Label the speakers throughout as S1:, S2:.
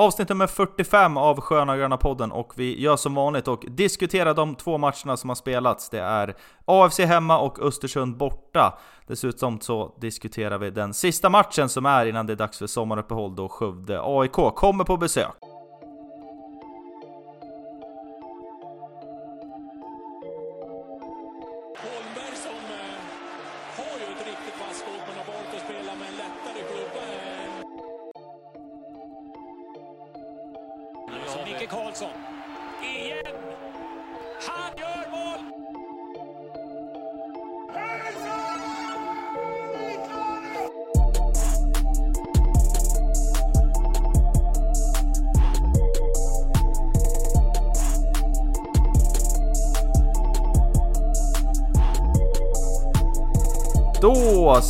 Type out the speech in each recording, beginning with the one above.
S1: Avsnitt nummer 45 av Sköna Gröna podden och vi gör som vanligt och diskuterar de två matcherna som har spelats. Det är AFC hemma och Östersund borta. Dessutom så diskuterar vi den sista matchen som är innan det är dags för sommaruppehåll då Skövde AIK kommer på besök.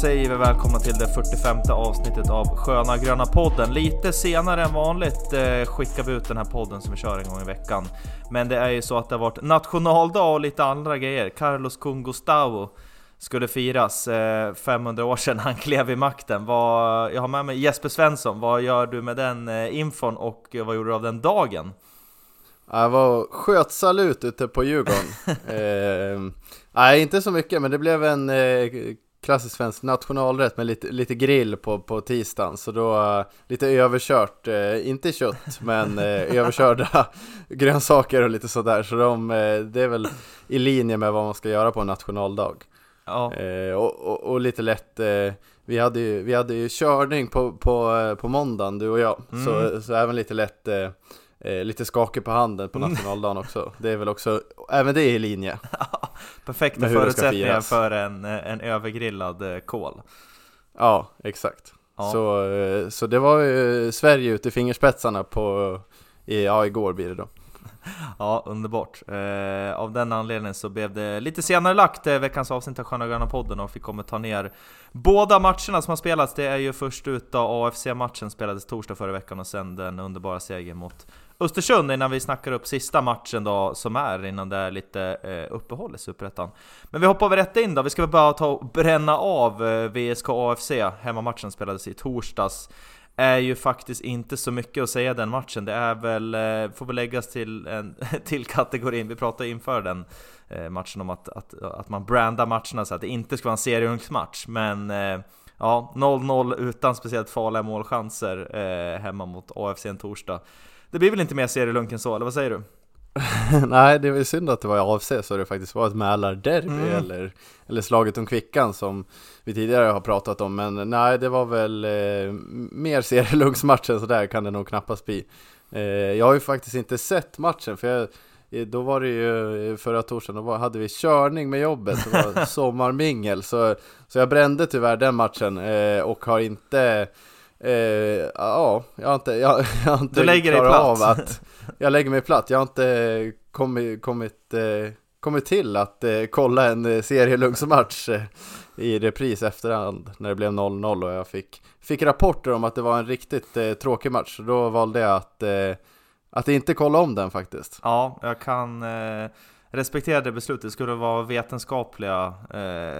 S1: Säger vi välkomna till det 45 avsnittet av Sköna Gröna podden. Lite senare än vanligt eh, skickar vi ut den här podden som vi kör en gång i veckan. Men det är ju så att det har varit nationaldag och lite andra grejer. Carlos Kung Gustavo skulle firas eh, 500 år sedan han klev i makten. Vad, jag har med mig Jesper Svensson. Vad gör du med den eh, infon och vad gjorde du av den dagen?
S2: Jag var skötsalut ute på Djurgården. eh, nej, inte så mycket, men det blev en eh, klassisk svensk nationalrätt med lite, lite grill på, på tisdagen. Så då eh, lite överkört, eh, inte kött, men eh, överkörda grönsaker och lite sådär. Så de, eh, det är väl i linje med vad man ska göra på en nationaldag.
S1: Ja,
S2: Eh, och, och, och lite lätt, eh, vi, hade ju, vi hade ju körning på, på, på måndagen du och jag,
S1: Mm.
S2: så, så även lite lätt, eh, lite skakig på handen på nationaldagen också. Det är väl också, även det är i linje.
S1: perfekta förutsättningar för en, eh, en övergrillad eh, kål.
S2: Ja, exakt.
S1: Ja.
S2: Så, eh, så det var ju Sverige ut i fingerspetsarna på, i, ja igår blir det då.
S1: Ja, underbart. Eh, av den anledningen så blev det lite senare lagt eh, veckans avsnitt av Sköna Gröna podden och vi kommer ta ner båda matcherna som har spelats. Det är ju först ut då AFC-matchen spelades torsdag förra veckan och sen den underbara segern mot Östersund innan vi snackar upp sista matchen då som är innan det är lite eh, uppehåll i Superettan. Men vi hoppar väl rätt in då. Vi ska väl bara ta och bränna av eh, VSK AFC. Hemmamatchen spelades i torsdags är ju faktiskt inte så mycket att säga den matchen. Det är väl, eh, får väl läggas till, en, till kategorin, vi pratade inför den eh, matchen om att, att, att man brandar matcherna så att det inte ska vara en serieungsmatch. Men eh, ja, 0-0 utan speciellt farliga målchanser hemma mot AFC en torsdag. Det blir väl inte mer serielunk än så, eller vad säger du?
S2: Nej, det är synd att det var i AFC så det faktiskt var ett Mälarderby
S1: Mm.
S2: eller, eller slaget om Kvickan som vi tidigare har pratat om. Men nej, det var väl eh, mer serielunksmatch än sådär kan det nog knappast bli. Eh, jag har ju faktiskt inte sett matchen för jag, eh, då var det ju förra torsdagen, då var, hade vi körning med jobbet, det var sommarmingel. Så, så jag brände tyvärr den matchen eh, och har inte Eh, ja, jag har inte, jag, jag har inte
S1: Du lägger dig platt.
S2: av att Jag lägger mig platt, jag har inte kommit, kommit, eh, kommit till att eh, kolla en serielunksmatch eh, i repris efterhand när det blev 0-0 och jag fick, fick rapporter om att det var en riktigt eh, tråkig match. Så då valde jag att, eh, att inte kolla om den faktiskt.
S1: Ja, jag kan eh, respektera det beslutet. Det skulle vara vetenskapliga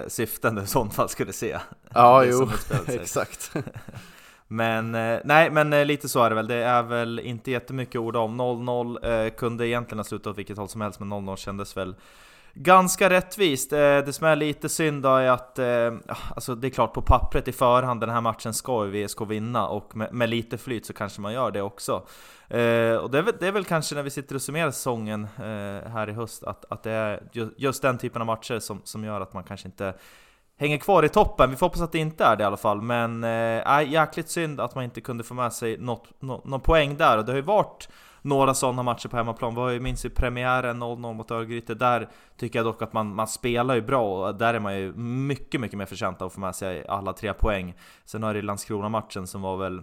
S1: syften du i sånt fall skulle se.
S2: Ja, jo, exakt.
S1: Men eh, nej, men eh, lite så är det väl. Det är väl inte jättemycket att orda om. 0-0 eh, kunde egentligen ha slutat åt vilket håll som helst, men 0-0 kändes väl ganska rättvist. Eh, det som är lite synd då är att, ah, alltså det är klart på pappret i förhand, den här matchen ska ju VSK vinna och med, med lite flyt så kanske man gör det också. Och det är, väl, det är väl kanske när vi sitter och summerar säsongen här i höst, att, att det är just den typen av matcher som, som gör att man kanske inte hänger kvar i toppen. Vi får hoppas att det inte är det i alla fall. Men eh, jäkligt synd att man inte kunde få med sig något, nå, någon poäng där. Och det har ju varit några sådana matcher på hemmaplan. Vi har ju minns ju premiären 0-0 mot Örgryte. Där tycker jag dock att man, man spelar ju bra och där är man ju mycket, mycket mer förtjänt av att få med sig alla tre poäng. Sen har det Landskrona-matchen som var väl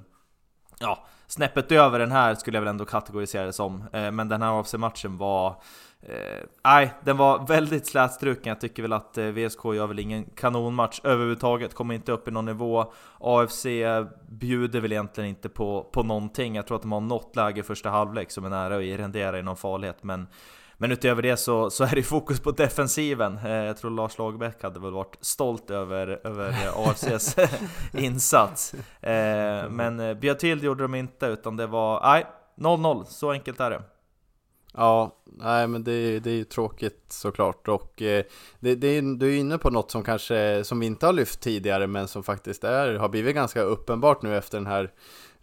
S1: Ja, snäppet över den här skulle jag väl ändå kategorisera det som. Eh, men den här AFC-matchen var Eh, Nej, den var väldigt slätstruken. Jag tycker väl att eh, VSK gör väl ingen kanonmatch överhuvudtaget, kommer inte upp i någon nivå. AFC bjuder väl egentligen inte på, på någonting. Jag tror att de har något läge i första halvlek som är nära att rendera i någon farlighet, men men utöver det så, så är det fokus på defensiven. Eh, jag tror Lars Lagerbäck hade väl varit stolt över, över AFCs insats. Eh, men eh, Bjötild gjorde de inte, utan det var, nej, 0-0, så enkelt är det.
S2: Ja, nej men det, det är ju tråkigt såklart och eh, det, det är, du är inne på något som kanske, som vi inte har lyft tidigare men som faktiskt är, har blivit ganska uppenbart nu efter den här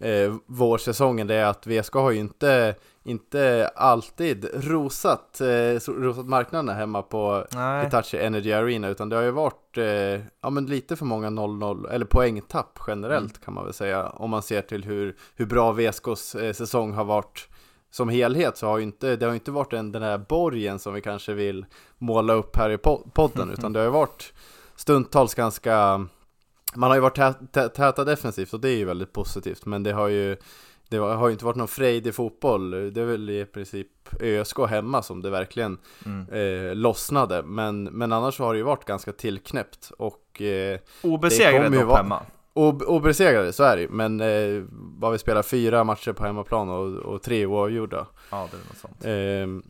S2: eh, vårsäsongen det är att VSK har ju inte, inte alltid rosat, eh, rosat marknaden hemma på
S1: Nej.
S2: Hitachi Energy Arena utan det har ju varit eh, ja, men lite för många 0-0 eller poängtapp generellt
S1: Mm.
S2: kan man väl säga om man ser till hur, hur bra VSKs eh, säsong har varit som helhet så har ju inte, det har inte varit den, den där borgen som vi kanske vill måla upp här i po- podden utan det har ju varit stundtals ganska man har ju varit tä, tä, täta defensivt och det är ju väldigt positivt men det har ju det har ju inte varit någon frejdig fotboll Det är väl i princip ÖSK hemma som det verkligen
S1: Mm.
S2: eh, lossnade men, men annars så har det ju varit ganska tillknäppt och eh,
S1: Obesegrade dock
S2: vara-
S1: hemma.
S2: ob- obesegrade, så är det ju Men eh, vad vi spelar fyra matcher på hemmaplan och, och tre oavgjorda
S1: Ja, det är något sånt.
S2: Ehm,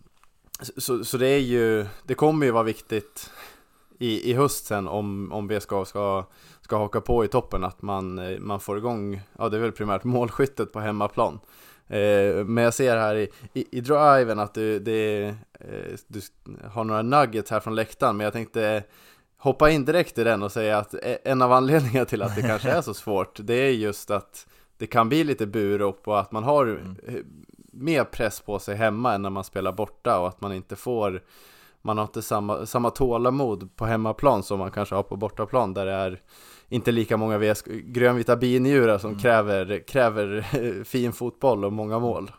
S2: så, så det är ju, det kommer ju vara viktigt i, i höst sen om, om VSK ska, ska haka på i toppen att man, man får igång, ja det är väl primärt målskyttet på hemmaplan. Eh, men jag ser här i, i, i driven att du, det, eh, du har några nuggets här från läktaren men jag tänkte hoppa in direkt i den och säga att e- en av anledningarna till att det kanske är så svårt det är just att det kan bli lite burop och att man har
S1: Mm.
S2: mer press på sig hemma än när man spelar borta och att man inte får man har inte samma, samma tålamod på hemmaplan som man kanske har på bortaplan där det är inte lika många VS, grönvita binjurar som
S1: Mm.
S2: kräver, kräver fin fotboll och många mål.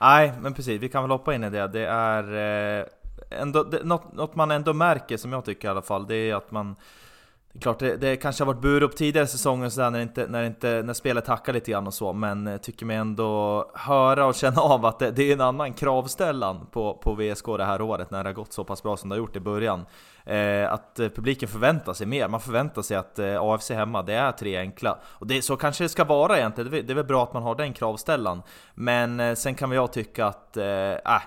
S1: Nej, men precis, vi kan väl hoppa in i det. Det är eh, ändå, det, något, något man ändå märker, som jag tycker i alla fall, det är att man det är klart, det, det kanske har varit bur upp tidigare säsonger sådär när, inte, när, inte, när spelet hackar lite grann och så, men jag tycker mig ändå höra och känna av att det, det är en annan kravställan på, på VSK det här året, när det har gått så pass bra som det har gjort i början. Eh, att eh, publiken förväntar sig mer, man förväntar sig att eh, AFC hemma, det är tre enkla. Och det, så kanske det ska vara egentligen, det är, det är väl bra att man har den kravställan. Men eh, sen kan väl jag tycka att, eh, äh,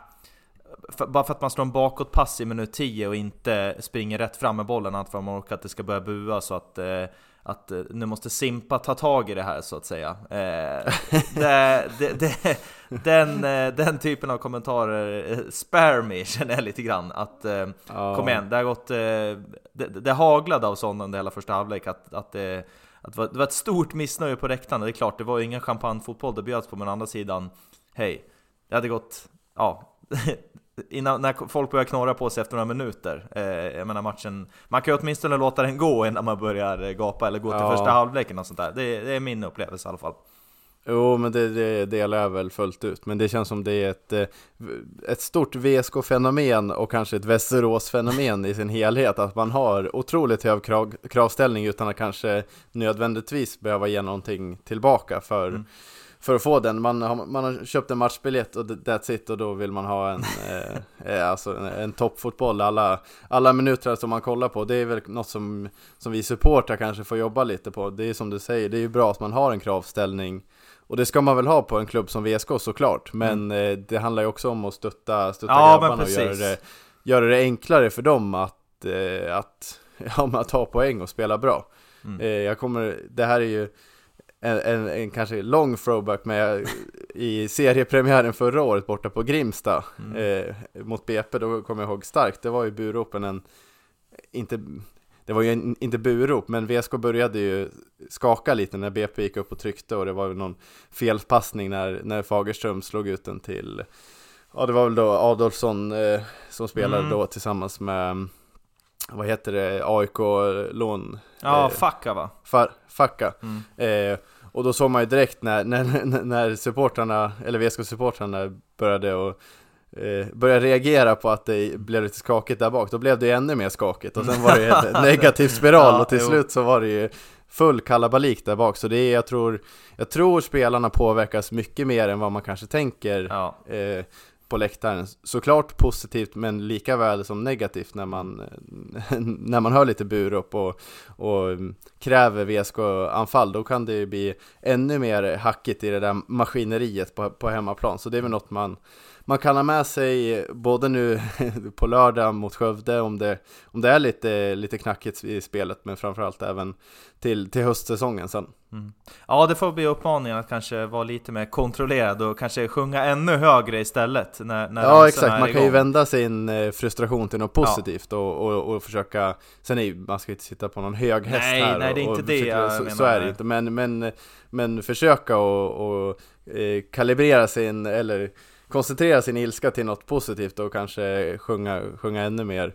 S1: för, bara för att man slår en bakåtpass i minut 10 och inte springer rätt fram med bollen, att man orkar att det ska börja bua så att eh, att eh, nu måste Simpa ta tag i det här så att säga. Eh, det, det, det, den, eh, den typen av kommentarer eh, spare me känner jag lite grann. Att, eh,
S2: Ja.
S1: Kom igen, det har gått... Det, det haglade av sådana under hela första halvlek att, att, det, att det, var, ett stort missnöje på läktaren. Det är klart, det var ju ingen champagnefotboll det bjöds på, men å andra sidan, hej, det hade gått... Ja, innan, när folk börjar knorra på sig efter några minuter. Eh, jag menar matchen, man kan ju åtminstone låta den gå innan man börjar eh, gapa eller gå till
S2: Ja.
S1: första halvleken och sånt där. Det, det är min upplevelse i alla fall.
S2: Jo, men det, det delar jag väl fullt ut. Men det känns som det är ett, eh, ett stort VSK-fenomen och kanske ett Västerås-fenomen i sin helhet. Att man har otroligt hög krav, kravställning utan att kanske nödvändigtvis behöva ge någonting tillbaka för,
S1: Mm.
S2: För att få den. Man har, man har köpt en matchbiljett och that's it och då vill man ha en, eh, eh, alltså en, en toppfotboll alla, alla minuter som man kollar på. Det är väl något som, som vi supportrar kanske får jobba lite på. Det är som du säger, det är ju bra att man har en kravställning och det ska man väl ha på en klubb som VSK såklart, men eh, det handlar ju också om att stötta, stötta
S1: Mm. Ja,
S2: grabbarna och göra det, göra det enklare för dem att, eh, att, ja, att ta poäng och spela bra.
S1: Mm.
S2: Eh, jag kommer, det här är ju en, en, en kanske lång throwback med i seriepremiären förra året borta på Grimsta
S1: Mm.
S2: eh, mot BP, då kommer jag ihåg starkt, det var ju buropen en, inte, det var ju en, inte burop, men VSK började ju skaka lite när BP gick upp och tryckte och det var ju någon felpassning när, när Fagerström slog ut den till, ja det var väl då Adolfsson eh, som spelade
S1: Mm.
S2: då tillsammans med, vad heter det, AIK-lån,
S1: Ja,
S2: Eh,
S1: fucka va?
S2: Far, Facka.
S1: Mm.
S2: Eh, och då såg man ju direkt när, när, när- när supportrarna, eller VSK-supportrarna började och eh, började reagera på att det blev lite skakigt där bak, då blev det ju ännu mer skakigt och sen var det ju en negativ spiral
S1: Ja,
S2: och till
S1: jo.
S2: slut så var det ju full kalabalik där bak, så det är, jag tror, jag tror spelarna påverkas mycket mer än vad man kanske tänker
S1: Ja.
S2: eh, på läktaren. Såklart positivt men lika väl som negativt när man, när man hör lite burop och, och kräver VSK-anfall. Då kan det ju bli ännu mer hackigt i det där maskineriet på, på hemmaplan. Så det är väl något man man kan ha med sig både nu på lördag mot Skövde om det, om det är lite, lite knackigt i spelet men framförallt även till, till höstsäsongen sen.
S1: Mm. Ja, det får bli uppmaningen att kanske vara lite mer kontrollerad och kanske sjunga ännu högre istället. När, när
S2: ja, exakt. Man kan ju vända sin eh, frustration till något positivt ja. och, och, och, försöka... Sen är ju, man ska inte sitta på någon hög häst
S1: nej,
S2: här.
S1: Nej, det är inte det jag
S2: så,
S1: menar.
S2: Så är det inte. Men, men, men försöka och, och eh, kalibrera sin, eller koncentrera sin ilska till något positivt och kanske sjunga, sjunga ännu mer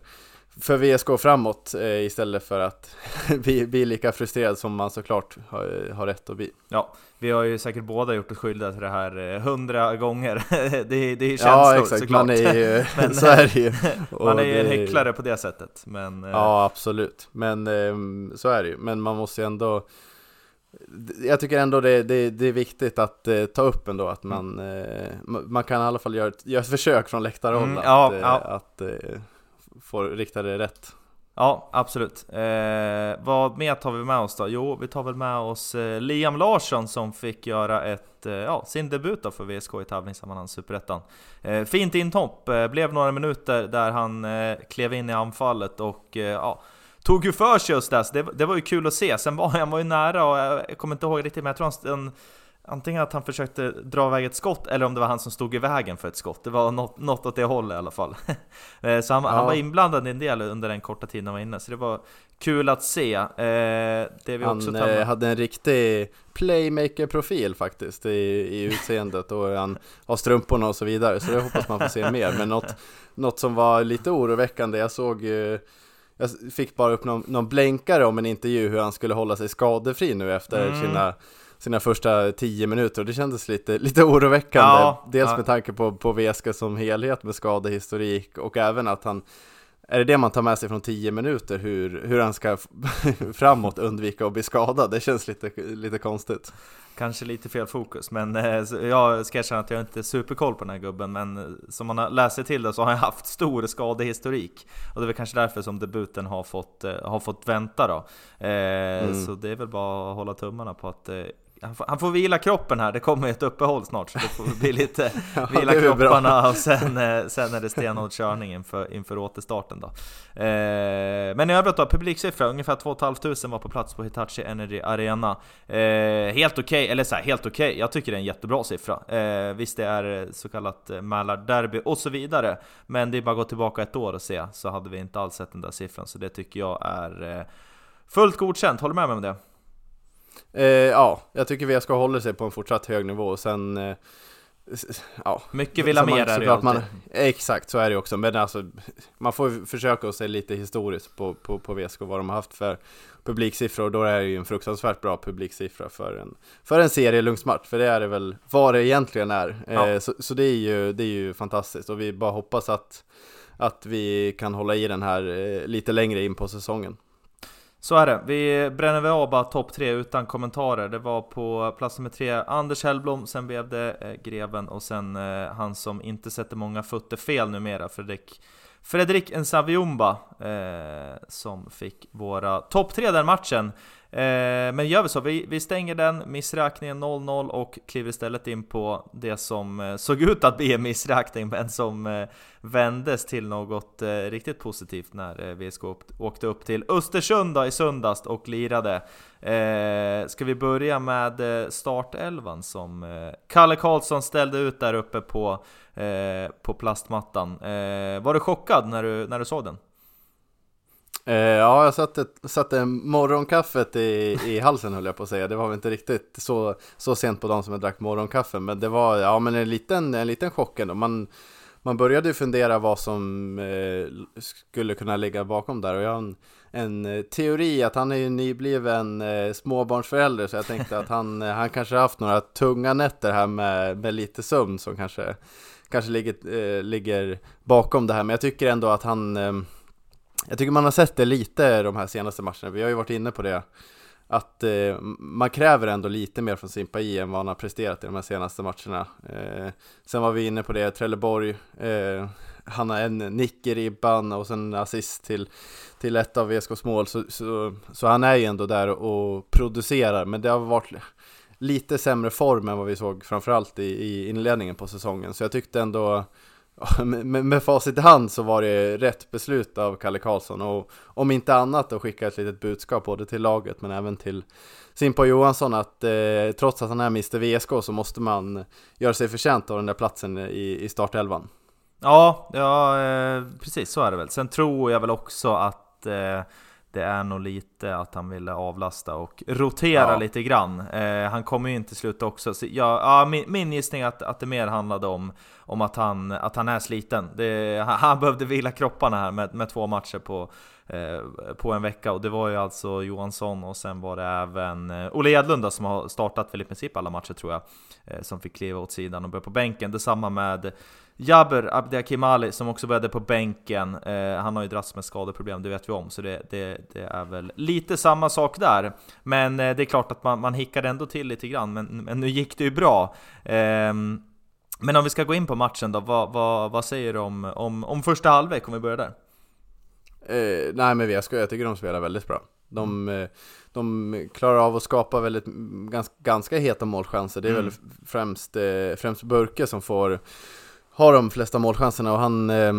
S2: för VSK framåt eh, istället för att bli, bli lika frustrerad som man såklart har, har rätt att bli.
S1: Ja, vi har ju säkert båda gjort oss skyldiga till det här eh, hundra gånger. det, det är känslor
S2: ja, exakt.
S1: såklart.
S2: Man är ju, men, så är det ju.
S1: man är ju en hycklare på det sättet. Men,
S2: eh, ja, absolut. Men eh, så är det ju. Men man måste ju ändå jag tycker ändå det, det, det är viktigt att eh, ta upp ändå att man, eh, man kan i alla fall göra ett, göra ett försök från läktarhåll mm, att, ja, ja. att eh, få rikta det rätt.
S1: Ja, absolut. Eh, vad mer tar vi med oss då? Jo, vi tar väl med oss eh, Liam Larsson som fick göra ett, eh, ja, sin debut då för VSK i tävlingssammanhang Superettan. Eh, fint intopp, eh, blev några minuter där han eh, klev in i anfallet och ja, tog ju för sig just det, det, var ju kul att se. Sen var han var ju nära och jag kommer inte ihåg riktigt, men jag tror han, antingen att han försökte dra iväg ett skott eller om det var han som stod i vägen för ett skott. Det var något, något åt det hållet i alla fall. Eh, så han, ja. han, var inblandad i en del under den korta tiden han var inne, så det var kul att se. Eh, det vi
S2: han
S1: också
S2: eh, hade en riktig playmaker-profil faktiskt i, i utseendet och han har strumporna och så vidare, så det hoppas man får se mer. Men något, något som var lite oroväckande, jag såg eh, jag fick bara upp någon, någon blänkare om en intervju hur han skulle hålla sig skadefri nu efter mm. sina sina första tio minuter och det kändes lite, lite oroväckande. Ja, Dels ja. med tanke på, på Veska som helhet med skadehistorik och även att han är det det man tar med sig från 10 minuter, hur, hur han ska framåt undvika att bli skadad? Det känns lite, lite konstigt.
S1: Kanske lite fel fokus, men eh, jag ska erkänna att jag inte är superkoll på den här gubben, men eh, som man sig till det så har han haft stor skadehistorik. Och det är väl kanske därför som debuten har fått, eh, har fått vänta då. Mm. Så det är väl bara att hålla tummarna på att han får, han får vila kroppen här, det kommer ett uppehåll snart så det får bli lite ja, vila kropparna och sen, eh, sen är det stenhård körning inför, inför återstarten då. Eh, men i övrigt då, publiksiffra, ungefär 2 500 var på plats på Hitachi Energy Arena. Eh, helt okej, okay, eller så här, helt okej, okay. jag tycker det är en jättebra siffra. Eh, visst det är så kallat Mälarderby och så vidare, men det är bara att gå tillbaka ett år och se, så hade vi inte alls sett den där siffran, så det tycker jag är eh, fullt godkänt, håller med mig om det?
S2: Eh, ja, jag tycker VSK håller sig på en fortsatt hög nivå och sen eh,
S1: Ja, Mycket vill ha mer är det
S2: man, Exakt, så är det också. Men alltså, man får försöka att se lite historiskt på, på, på VSK vad de har haft för publiksiffror. Och då är det ju en fruktansvärt bra publiksiffra för en, för en serielungsmatch. För det är det väl vad det egentligen är. Ja. Eh, så, så det, är ju, det är ju fantastiskt. Och vi bara hoppas att, att vi kan hålla i den här eh, lite längre in på säsongen.
S1: Så är det. Vi bränner väl av bara topp tre utan kommentarer. Det var på plats nummer tre Anders Hellblom, sen blev det eh, Greven och sen eh, han som inte sätter många fötter fel numera, Fredrik Fredrik Nsaviumba, eh, som fick våra topp tre den matchen. Eh, men gör vi så, vi, vi stänger den, missräkningen 0-0 och kliver istället in på det som eh, såg ut att bli en missräkning men som eh, vändes till något eh, riktigt positivt när eh, VSK åkte upp till Östersund i söndags och lirade. Eh, ska vi börja med startelvan som Kalle Karlsson ställde ut där uppe på, på plastmattan. var du chockad när du, när du såg den?
S2: Eh, ja, jag satte, satte morgonkaffet i, i halsen höll jag på att säga. Det var väl inte riktigt så, så sent på dagen som jag drack morgonkaffe. Men det var ja, men en, liten, en liten chock ändå. Man, man började ju fundera vad som eh, skulle kunna ligga bakom där. Och jag har en, en eh, teori att han är ju nybliven eh, småbarnsförälder. Så jag tänkte att han, eh, han kanske haft några tunga nätter här med, med lite sömn som kanske, kanske ligger, eh, ligger bakom det här. Men jag tycker ändå att han eh, jag tycker man har sett det lite de här senaste matcherna. Vi har ju varit inne på det att eh, man kräver ändå lite mer från Simpa I än vad han har presterat i de här senaste matcherna. Eh, sen var vi inne på det, Trelleborg, eh, han har en nick i ribban och sen assist till, till ett av VSKs mål, så, så, så han är ju ändå där och producerar, men det har varit lite sämre form än vad vi såg framförallt i, i inledningen på säsongen, så jag tyckte ändå med, med facit i hand så var det rätt beslut av Kalle Karlsson och om inte annat att skicka ett litet budskap både till laget men även till Simpa Johansson att eh, trots att han är Mr VSK så måste man göra sig förtjänt av den där platsen i, i startelvan.
S1: Ja, ja eh, precis så är det väl. Sen tror jag väl också att eh, det är nog lite att han ville avlasta och rotera ja. lite grann. Eh, han kommer ju inte sluta också. Så jag, ja, min, min gissning är att, att det mer handlade om, om att, han, att han är sliten. Det, han, han behövde vila kropparna här med, med två matcher på, eh, på en vecka. Och det var ju alltså Johansson och sen var det även eh, Olle Edlund som har startat väl i princip alla matcher tror jag. Eh, som fick kliva åt sidan och börja på bänken. Detsamma med Jabber Abdiakimali som också började på bänken, eh, han har ju dragits med skadeproblem, det vet vi om, så det, det, det är väl lite samma sak där. Men eh, det är klart att man, man hickade ändå till lite grann, men, men nu gick det ju bra. Eh, men om vi ska gå in på matchen då, vad, vad, vad säger du om, om, om första halvlek, om vi börjar där?
S2: Eh, nej men ska, jag tycker de spelar väldigt bra. De, eh, de klarar av att skapa väldigt, ganska, ganska heta målchanser. Det är mm. väl främst, eh, främst Burke som får har de flesta målchanserna och han eh,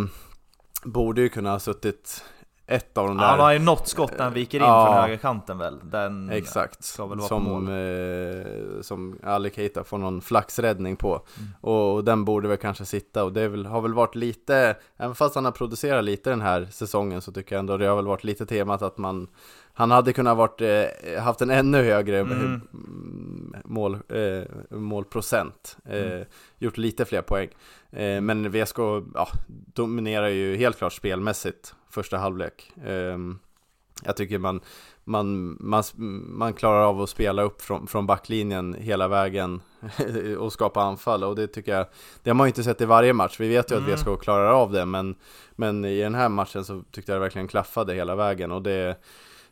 S2: borde ju kunna ha suttit ett av de där.
S1: Han har ju något skott när han viker in ja, från högerkanten väl? Den
S2: exakt, ska väl vara som, på mål. Eh, som Ali Keita får någon flaxräddning på. Mm. Och, och, den borde väl kanske sitta och det väl, har väl varit lite, även fast han har producerat lite den här säsongen så tycker jag ändå det har väl varit lite temat att man han hade kunnat varit, eh, haft en ännu högre mm. mål, eh, målprocent, eh, mm. gjort lite fler poäng. Eh, men VSK ja, dominerar ju helt klart spelmässigt första halvlek. Ehm, jag tycker man, man, man, man klarar av att spela upp från, från backlinjen hela vägen och skapa anfall och det tycker jag, det har man ju inte sett i varje match. Vi vet ju mm. att VSK klarar av det men, men i den här matchen så tyckte jag det verkligen klaffade hela vägen och det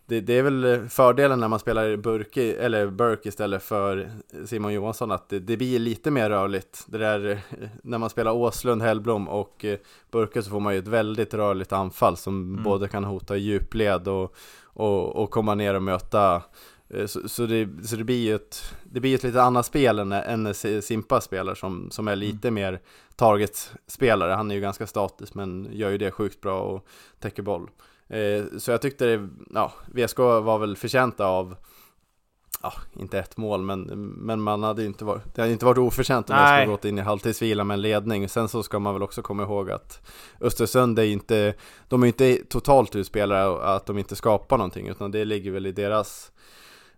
S2: det, det, är väl fördelen när man spelar Burke, eller Burke istället för Simon Johansson att det, det, blir lite mer rörligt. Det där när man spelar Åslund, Hellblom och eh, Burke så får man ju ett väldigt rörligt anfall som mm. både kan hota djupled och, och, och komma ner och möta eh, så, så, det, så det blir ju ett, det blir ett lite annat spel än, än Simpa spelar som, som är lite mm. mer target-spelare. Han är ju ganska statisk men gör ju det sjukt bra och täcker boll. Eh, så jag tyckte det, ja, VSK var väl förtjänta av Ja, inte ett mål, men, men man hade inte varit, det hade inte varit oförtjänt om Nej. VSK gått in i halvtidsvila med en ledning. Sen så ska man väl också komma ihåg att Östersund är inte, de är inte totalt utspelare att de inte skapar någonting, utan det ligger väl i deras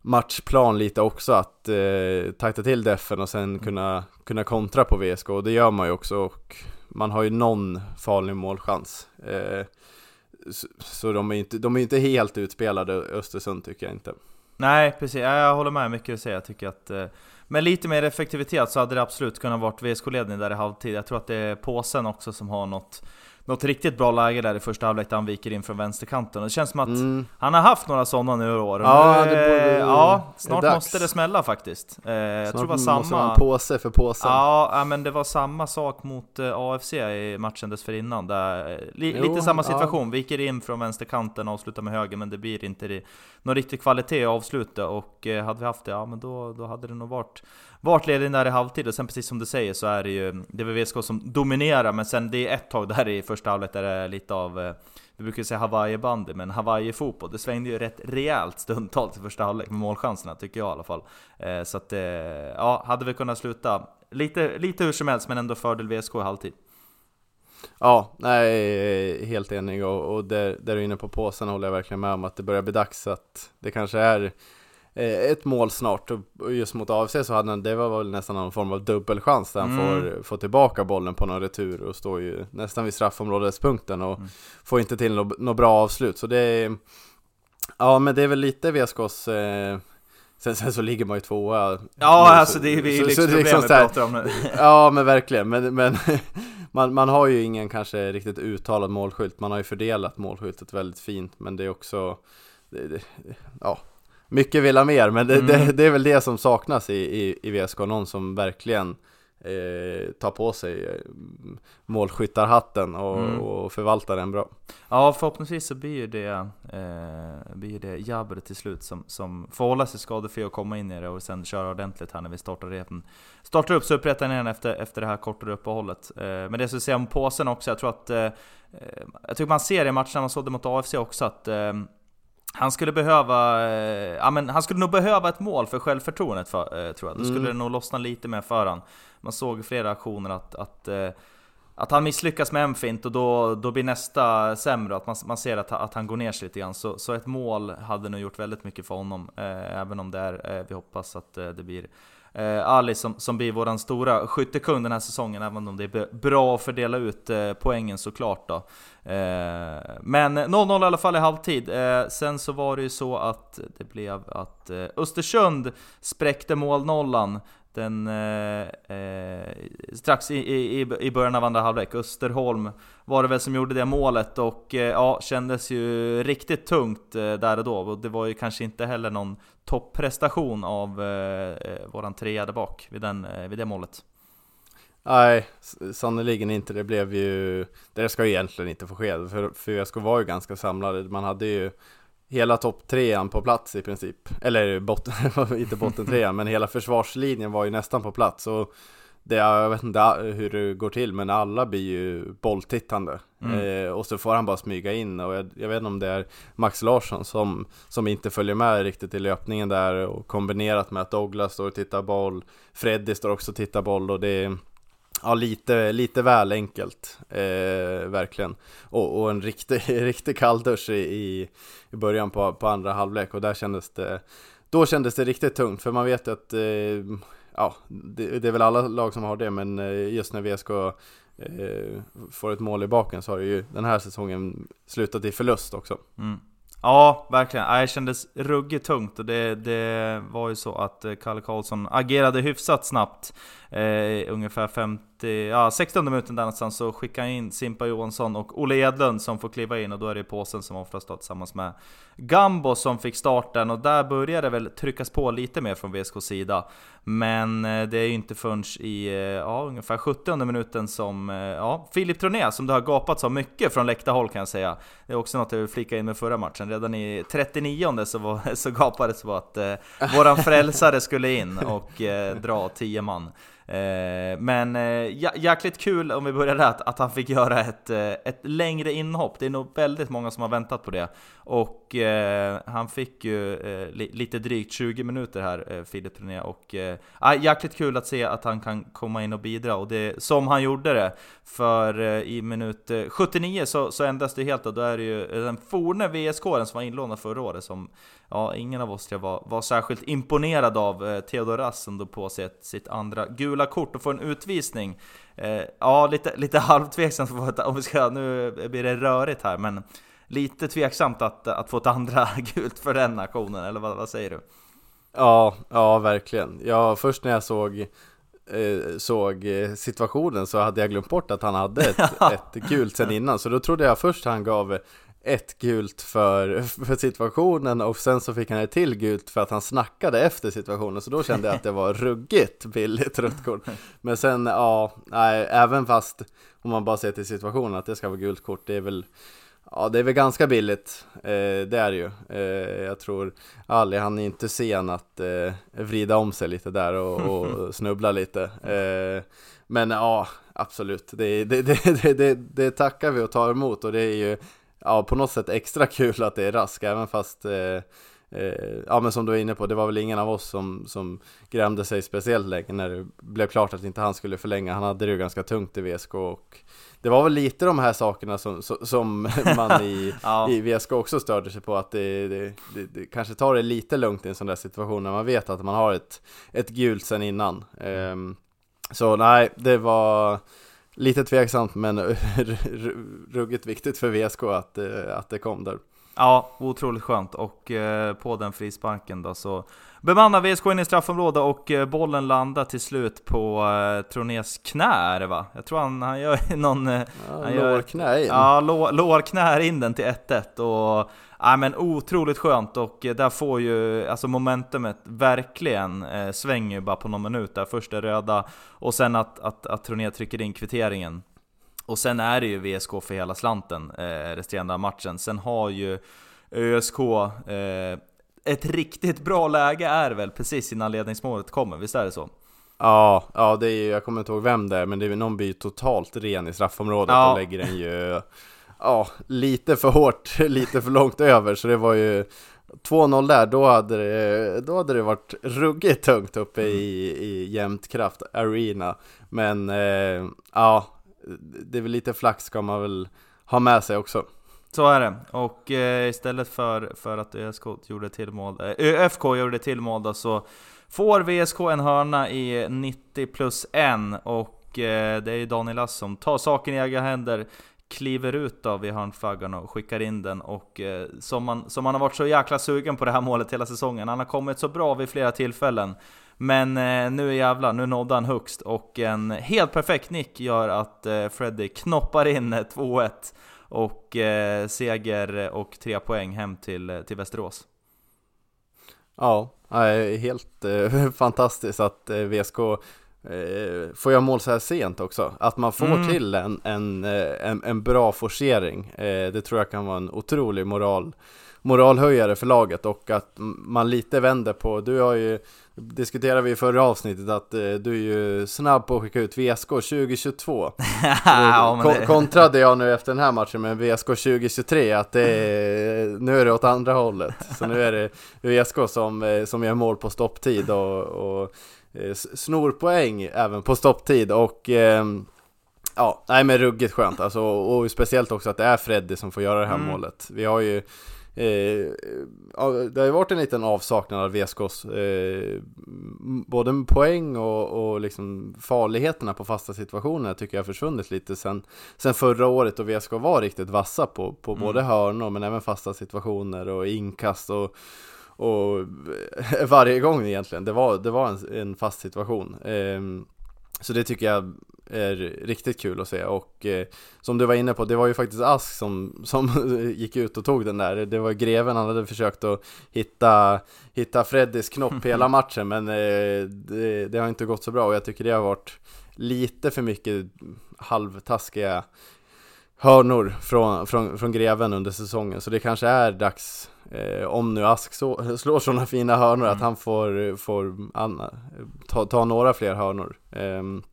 S2: matchplan lite också att eh, tajta till defen och sen kunna, kunna kontra på VSK och det gör man ju också och man har ju någon farlig målchans. Eh, så, de är inte, de är inte helt utspelade Östersund tycker jag inte.
S1: Nej precis, jag håller med mycket du säger. Jag tycker att eh, med lite mer effektivitet så hade det absolut kunnat vara VSK-ledning där i halvtid. Jag tror att det är påsen också som har något något riktigt bra läge där i första halvlek där han viker in från vänsterkanten. Det känns som att mm. han har haft några sådana nu i år. Ja, det borde, ja snart det måste det smälla faktiskt. Eh, jag tror det var samma... måste
S2: en påse för påsen.
S1: Ja, men det var samma sak mot eh, AFC i matchen dessförinnan. Där, eh, li, jo, lite samma situation, ja. viker in från vänsterkanten och avslutar med höger, men det blir inte det, någon riktig kvalitet i avslutet. Och eh, hade vi haft det, ja men då, då hade det nog varit vart ledningen där i halvtid, och sen precis som du säger så är det ju det är VSK som dominerar, men sen det är ett tag där i första Första halvlek är det lite av eh, vi brukar säga Hawaii-bandy, men Hawaii-fotboll, det svängde ju rätt rejält stundtals i första halvlek med målchanserna, tycker jag i alla fall. Eh, så att, eh, ja, hade vi kunnat sluta lite, lite hur som helst, men ändå fördel VSK i halvtid.
S2: Ja, nej, helt enig och, och där, där du är inne på påsen håller jag verkligen med om att det börjar bli dags att det kanske är ett mål snart och just mot AFC så hade han, det var väl nästan någon form av dubbelchans där han mm. får, får tillbaka bollen på någon retur och står ju nästan vid straffområdespunkten och mm. får inte till något, något bra avslut. Så det är Ja men det är väl lite VSKs eh, Sen, sen så ligger man ju tvåa.
S1: Ja nu, alltså det är vi så, liksom problemet liksom pratar om nu.
S2: Ja men verkligen, men, men man, man har ju ingen kanske riktigt uttalad målskylt. Man har ju fördelat målskyltet väldigt fint men det är också det, det, Ja mycket vill ha mer, men det,
S1: Mm.
S2: det, det är väl det som saknas i, i, i VSK, någon som verkligen eh, tar på sig eh, målskyttarhatten och,
S1: Mm.
S2: och förvaltar den bra.
S1: Ja, förhoppningsvis så blir ju det, eh, blir det Jabber till slut som, som får hålla sig skadefri och komma in i det och sen köra ordentligt här när vi startar repen. Startar upp Superettan igen efter, efter det här kortare uppehållet. Eh, men det jag skulle säga om påsen också, jag tror att... Eh, eh, jag tycker man ser i matcherna, man såg det mot AFC också, att eh, han skulle behöva, eh, ja men han skulle nog behöva ett mål för självförtroendet för, eh, tror jag. Då skulle
S2: Mm.
S1: det nog lossna lite mer för han. Man såg i flera aktioner att, att eh, att han misslyckas med en fint och då, då blir nästa sämre, att man, man ser att, att han går ner sig lite grann. Så, så ett mål hade nog gjort väldigt mycket för honom, även om det är, vi hoppas att det blir eh, Ali som, som blir våran stora skyttekung den här säsongen, även om det är bra att fördela ut eh, poängen såklart då. Eh, men 0-0 i alla fall i halvtid. Eh, sen så var det ju så att det blev att eh, Östersund spräckte målnollan den, eh, eh, strax i, i, i början av andra halvlek. Österholm var det väl som gjorde det målet och eh, ja, kändes ju riktigt tungt eh, där och då. Och det var ju kanske inte heller någon topprestation av eh, eh våran trea där bak vid, den, eh, vid det målet.
S2: Nej, sannerligen inte. Det blev ju, det ska ju egentligen inte få ske, för, för VSK var ju ganska samlade. Man hade ju hela topp trean på plats i princip. Eller botten, inte botten trean, men hela försvarslinjen var ju nästan på plats. Och det, jag vet inte hur det går till, men alla blir ju bolltittande.
S1: Mm.
S2: Eh, och så får han bara smyga in. Och jag, jag vet inte om det är Max Larsson som, som inte följer med riktigt i löpningen där. Och kombinerat med att Douglas står och tittar boll. Freddy står också och tittar boll. Och det är Ja, lite, lite väl enkelt, eh, verkligen. Och, och en riktig, riktig kalldusch i, i, i början på, på andra halvlek och där kändes det, då kändes det riktigt tungt för man vet ju att, eh, ja, det, det är väl alla lag som har det, men eh, just när VSK eh, får ett mål i baken så har det ju den här säsongen slutat i förlust också.
S1: Mm. Ja, verkligen. Det kändes ruggigt tungt och det, det var ju så att eh, Kalle Karlsson agerade hyfsat snabbt. Eh, ungefär 50, ja 16 minuten där någonstans så skickade han in Simpa Johansson och Olle Edlund som får kliva in och då är det påsen som oftast står tillsammans med Gambo som fick starten och där började det väl tryckas på lite mer från VSKs sida. Men eh, det är ju inte förrän i eh, ja, ungefär 70 minuten som eh, ja, Filip Troné, som det har gapats av mycket från läktarhåll kan jag säga. Det är också något jag vill flika in med förra matchen. Redan i 39 så, var, så gapades det på att eh, våran frälsare skulle in och eh, dra 10 man. Eh, men eh, jäkligt kul om vi börjar där, att, att han fick göra ett, eh, ett längre inhopp. Det är nog väldigt många som har väntat på det. Och han fick ju lite drygt 20 minuter här, Filip René. Och eh, jäkligt kul att se att han kan komma in och bidra. Och det, som han gjorde det. För i minut 79 så, så ändras det helt och då är det ju den forne VSK som var inlånad förra året som ja, ingen av oss var, var särskilt imponerad av. Eh, Theodor Rass som då på sig ett, sitt andra gula kort och får en utvisning. Eh, ja, lite, lite halvtveksamt om vi ska, nu blir det rörigt här men lite tveksamt att, att få ett andra gult för den aktionen, eller vad, vad säger du?
S2: Ja, ja verkligen. Ja, först när jag såg eh, såg eh, situationen så hade jag glömt bort att han hade ett, ett gult sen innan Så då trodde jag först han gav ett gult för, för situationen och sen så fick han ett till gult för att han snackade efter situationen Så då kände jag att det var ruggigt billigt rött kort Men sen, ja, nej, även fast om man bara ser till situationen att det ska vara gult kort Det är väl Ja det är väl ganska billigt, eh, det är det ju. Eh, jag tror Ali han är inte sen att eh, vrida om sig lite där och, och snubbla lite. Eh, men ja, absolut, det, det, det, det, det tackar vi och tar emot och det är ju ja, på något sätt extra kul att det är Rask, även fast eh, Eh, ja men som du var inne på, det var väl ingen av oss som, som grämde sig speciellt länge när det blev klart att inte han skulle förlänga. Han hade det ju ganska tungt i VSK och det var väl lite de här sakerna som, som, man i,
S1: Ja.
S2: i VSK också störde sig på att det, det, det, det kanske tar det lite lugnt i en sån där situation när man vet att man har ett, ett gult sen innan. Ehm, så nej, det var lite tveksamt men ruggigt viktigt för VSK att, eh, att det kom där.
S1: Ja, otroligt skönt. Och eh, på den frisparken då så bemannar VSK in i straffområdet och eh, bollen landar till slut på eh, Tronés knä är det va? Jag tror han, han gör någon... Eh,
S2: Ja,
S1: han gör-
S2: lårknä in.
S1: Ja, lå, lårknär in den till 1-1 och... Ja men otroligt skönt och eh, där får ju alltså momentumet verkligen eh, svänger ju bara på någon minut där. Först det röda och sen att, att, att Troné trycker in kvitteringen. Och sen är det ju VSK för hela slanten eh, resterande matchen. Sen har ju ÖSK eh, ett riktigt bra läge är väl precis innan ledningsmålet kommer, visst är det så?
S2: Ja, ja det är ju, jag kommer inte ihåg vem det är, men det är någon blir totalt ren i straffområdet
S1: Ja.
S2: och lägger den ju Ja, lite för hårt, lite för långt över, så det var ju 2-0 där, då hade, det, då hade det varit ruggigt tungt uppe i, i Jämtkraft Arena Men eh, ja, det är väl lite flax ska man väl ha med sig också
S1: Så är det, och eh, istället för, för att ÖSK gjorde till mål, eh, ÖFK gjorde till mål då, så får VSK en hörna i 90 plus 1 och eh, det är ju Daniel Lass som tar saken i egna händer kliver ut då vid hörnflaggan och skickar in den och eh, som, man, som man har varit så jäkla sugen på det här målet hela säsongen. Han har kommit så bra vid flera tillfällen. Men eh, nu jävlar, nu nådde han högst och en helt perfekt nick gör att eh, Freddy knoppar in eh, 2-1 och eh, seger och tre poäng hem till, eh, till Västerås.
S2: Ja, eh, helt fantastiskt att VSK får göra mål så här sent också. Att man får
S1: Mm.
S2: till en, en, eh, en, en bra forcering, eh, det tror jag kan vara en otrolig moral, moralhöjare för laget och att man lite vänder på, du har ju diskuterade vi i förra avsnittet att eh, du är ju snabb på att skicka ut VSK 2022
S1: ja,
S2: Kon- kontrade jag nu efter den här matchen med VSK 2023 att det är, nu är det åt andra hållet. Så nu är det VSK som, eh, som gör mål på stopptid och, och eh, s- snor poäng även på stopptid och ehm, Ja, nej men ruggigt skönt alltså, och speciellt också att det är Freddy som får göra det här
S1: Mm.
S2: målet. Vi har ju Eh, det har ju varit en liten avsaknad av VSKs eh, både poäng och, och liksom farligheterna på fasta situationer tycker jag har försvunnit lite sen, sen förra året och VSK var riktigt vassa på, på
S1: Mm.
S2: både hörnor men även fasta situationer och inkast och, och varje gång egentligen, det var, det var en, en fast situation. Ehm, så det tycker jag är riktigt kul att se och eh, som du var inne på, det var ju faktiskt Ask som, som gick ut och tog den där. Det var greven, han hade försökt att hitta, hitta Freddys knopp hela matchen men eh, det, det har inte gått så bra och jag tycker det har varit lite för mycket halvtaskiga hörnor från, från, från greven under säsongen så det kanske är dags eh, om nu Ask så, slår sådana fina hörnor att han får, får anna, ta, ta några fler hörnor Ehm,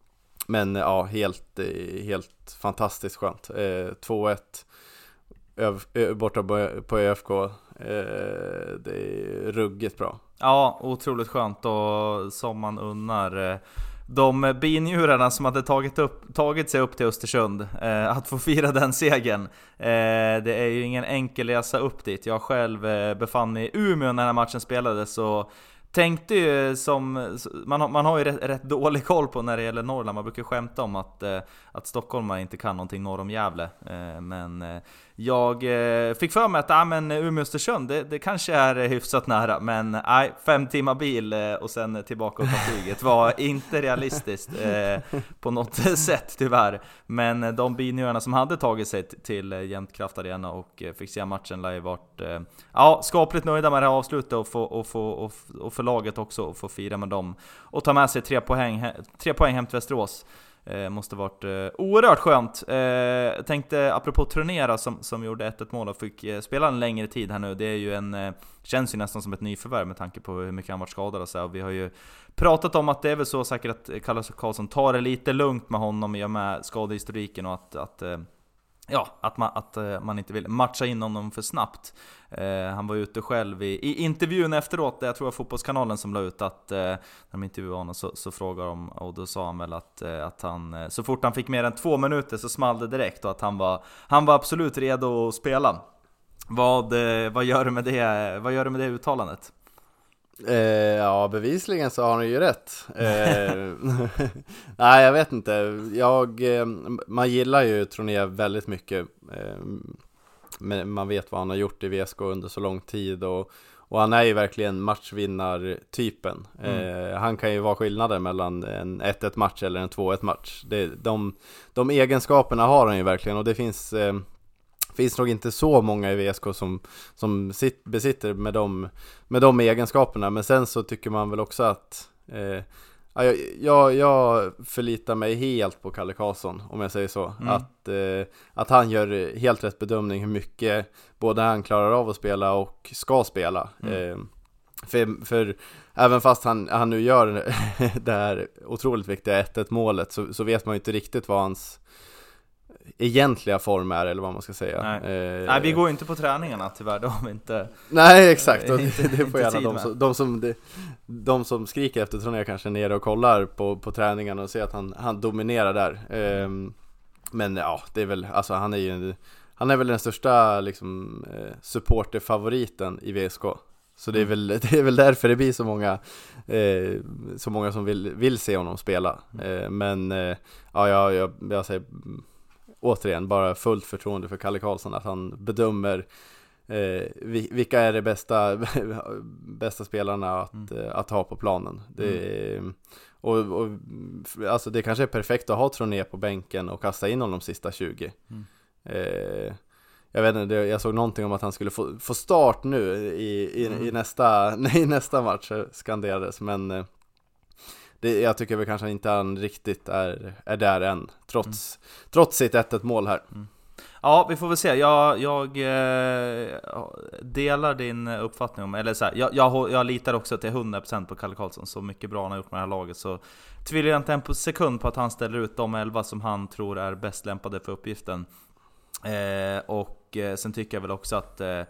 S2: men ja, helt, eh, helt fantastiskt skönt. Eh, 2-1 öv- ö- borta på, på ÖFK. Eh, det är ruggigt bra.
S1: Ja, otroligt skönt och som man unnar eh, de binjurarna som hade tagit, upp, tagit sig upp till Östersund, eh, att få fira den segern. Eh, det är ju ingen enkel resa upp dit. Jag själv eh, befann mig i Umeå när den här matchen spelades och tänkte ju som, man har, man har ju rätt, rätt dålig koll på när det gäller Norrland, man brukar skämta om att, eh, att stockholmare inte kan någonting norr om Gävle. Eh, men eh, jag eh, fick för mig att ah, men Umeå-Östersund, det, det kanske är hyfsat nära, men nej, fem timmar bil eh, och sen tillbaka och ta flyget var inte realistiskt eh, på något sätt tyvärr. Men eh, de binjurarna som hade tagit sig till eh, Jämtkraft Arena och eh, fick se matchen lär ju varit eh, ja, skapligt nöjda med det här avslutet och, få, och, få, och, och för laget också att få fira med dem och ta med sig tre poäng, tre poäng hem till Västerås. Eh, måste varit eh, oerhört skönt. Eh, tänkte apropå Tronera som, som gjorde 1-1 mål och fick eh, spela en längre tid här nu. Det är ju en, eh, känns ju nästan som ett nyförvärv med tanke på hur mycket han varit skadad och så. här. Och vi har ju pratat om att det är väl så säkert att Kalle Karlsson tar det lite lugnt med honom i och med skadehistoriken och att, att eh, Ja, att man, att eh, man inte vill matcha in honom för snabbt. Eh, han var ute själv i, i intervjun efteråt, jag tror det var Fotbollskanalen som la ut att eh, när de intervjuade honom så, så frågade de, och då sa han väl att, eh, att han, eh, så fort han fick mer än två minuter så small det direkt och att han var, han var absolut redo att spela. Vad, eh, vad, gör du med det, vad gör du med det uttalandet?
S2: Eh, ja, bevisligen så har han ju rätt. Eh, nej, jag vet inte. Jag, eh, man gillar ju Troné väldigt mycket. Eh, man vet vad han har gjort i VSK under så lång tid och, och han är ju verkligen matchvinnartypen. Mm. Eh, han kan ju vara skillnaden mellan en 1-1 match eller en 2-1 match. Det, de, de egenskaperna har han ju verkligen och det finns eh, finns nog inte så många i VSK som, som sit, besitter med de, med de egenskaperna. Men sen så tycker man väl också att eh, jag, jag, jag förlitar mig helt på Kalle Karlsson om jag säger så. Mm. Att, eh, att han gör helt rätt bedömning hur mycket både han klarar av att spela och ska spela. Mm. Eh, för, för även fast han, han nu gör det här otroligt viktiga 1-1 målet så, så vet man ju inte riktigt vad hans egentliga form är eller vad man ska säga.
S1: Nej, eh, Nej vi går ju inte på träningarna tyvärr, de har inte
S2: Nej exakt, och det, det får gärna de som, de, som, de, de som skriker efter Troné kanske nere och kollar på, på träningarna och ser att han, han dominerar där. Eh, men ja, det är väl, alltså han är ju han är väl den största liksom, eh, supporterfavoriten i VSK. Så det är, mm. väl, det är väl därför det blir så många, eh, så många som vill, vill se honom spela. Mm. Eh, men eh, ja, jag, jag, jag säger återigen bara fullt förtroende för Kalle Karlsson att han bedömer eh, vilka är de bästa, bästa spelarna att, mm. Eh, att ha på planen. Det, mm. och, och, alltså det kanske är perfekt att ha Troné på bänken och kasta in honom de sista 20. Mm. Eh, jag vet inte, jag såg någonting om att han skulle få, få start nu i, i, i, mm. nästa, i nästa match skanderades men eh, det, jag tycker väl kanske inte han riktigt är, är där än, trots, mm. trots sitt 1-1 mål här. Mm.
S1: Ja, vi får väl se. Jag, jag eh, delar din uppfattning om, eller så här, jag, jag, jag, litar också till 100% på Kalle Karlsson, så mycket bra han har gjort med det här laget. Så tvivlar jag inte en sekund på att han ställer ut de 11 som han tror är bäst lämpade för uppgiften. Eh, och eh, sen tycker jag väl också att eh,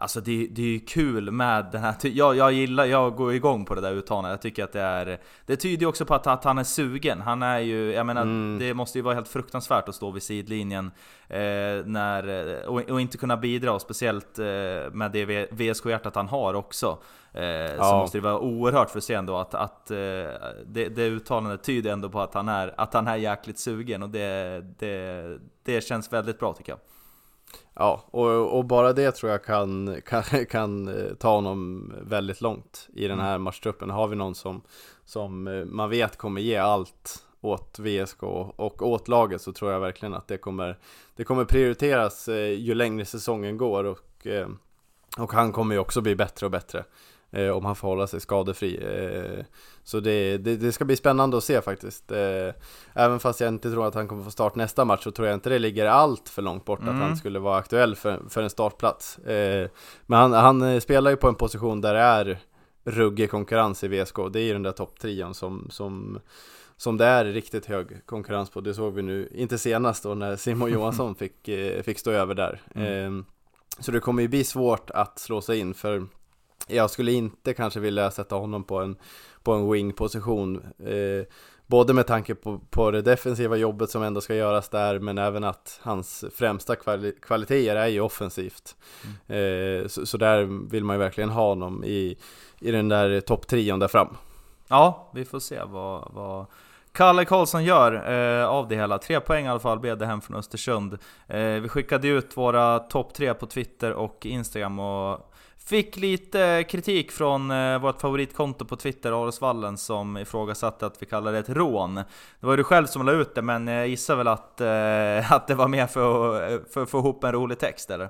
S1: Alltså det, det är ju kul med den här jag, jag gillar, jag går igång på det där uttalandet, jag tycker att det är Det tyder ju också på att, att han är sugen, han är ju, jag menar mm. det måste ju vara helt fruktansvärt att stå vid sidlinjen eh, när, och, och, inte kunna bidra, speciellt eh, med det VSK-hjärtat han har också eh, ja. Så måste det vara oerhört frustrerande att, att eh, det, det uttalandet tyder ändå på att han är, att han är jäkligt sugen och det, det, det känns väldigt bra tycker jag
S2: Ja, och, och, bara det tror jag kan, kan, kan eh, ta honom väldigt långt i den här mm. matchtruppen. Har vi någon som, som eh, man vet kommer ge allt åt VSK och åt laget så tror jag verkligen att det kommer, det kommer prioriteras eh, ju längre säsongen går och, och han kommer ju också bli bättre och bättre eh, om han får hålla sig skadefri. Eh, så det, det, det, ska bli spännande att se faktiskt. Eh, även fast jag inte tror att han kommer få start nästa match så tror jag inte det ligger allt för långt bort mm. att han skulle vara aktuell för, för en startplats. Eh, men han, han eh, spelar ju på en position där det är ruggig konkurrens i VSK. Det är ju den där topptrion som, som som det är riktigt hög konkurrens på. Det såg vi nu, inte senast då när Simon Johansson fick, eh, fick stå över där. Mm. Så det kommer ju bli svårt att slå sig in för jag skulle inte kanske vilja sätta honom på en, på en wing-position. Eh, både med tanke på, på det defensiva jobbet som ändå ska göras där, men även att hans främsta kvali kvaliteter är ju offensivt. Mm. Eh, så, så, där vill man ju verkligen ha honom i, i den där topptrion där fram.
S1: Ja, vi får se vad, vad Kalle Karlsson gör eh, av det hela. Tre poäng i alla fall blev det hem från Östersund. Eh, vi skickade ut våra topp tre på Twitter och Instagram och Fick lite kritik från eh, vårt favoritkonto på Twitter, Arosvallen, som ifrågasatte att vi kallar det ett rån. Det var du själv som la ut det, men jag gissar väl att, eh, att det var mer för att för, få ihop en rolig text, eller?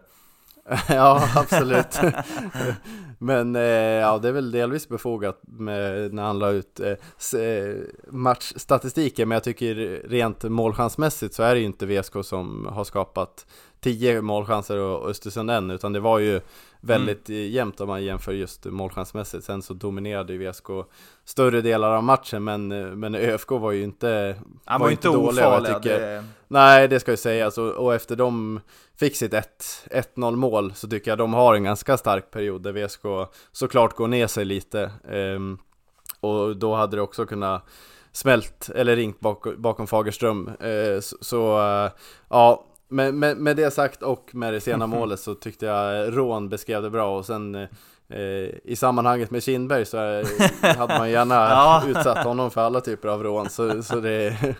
S2: ja, absolut. Men eh, ja, det är väl delvis befogat med, när han la ut eh, eh, matchstatistiken, men jag tycker rent målchansmässigt så är det ju inte VSK som har skapat 10 målchanser och Östersund än, utan det var ju väldigt mm. jämnt om man jämför just målchansmässigt. Sen så dominerade ju VSK större delar av matchen, men, men ÖFK var ju inte,
S1: Han var, var inte dåliga. Ofarliga, det...
S2: Nej, det ska ju sägas. Och, och efter de fick sitt 1-0 mål så tycker jag de har en ganska stark period där VSK såklart går ner sig lite. Um, och då hade det också kunnat smält eller ringt bak, bakom Fagerström. Uh, så, så uh, ja, med, med, med, det sagt och med det sena målet så tyckte jag Rån beskrev det bra. Och sen eh, i sammanhanget med Kindberg så eh, hade man gärna ja. utsatt honom för alla typer av rån. Så, så det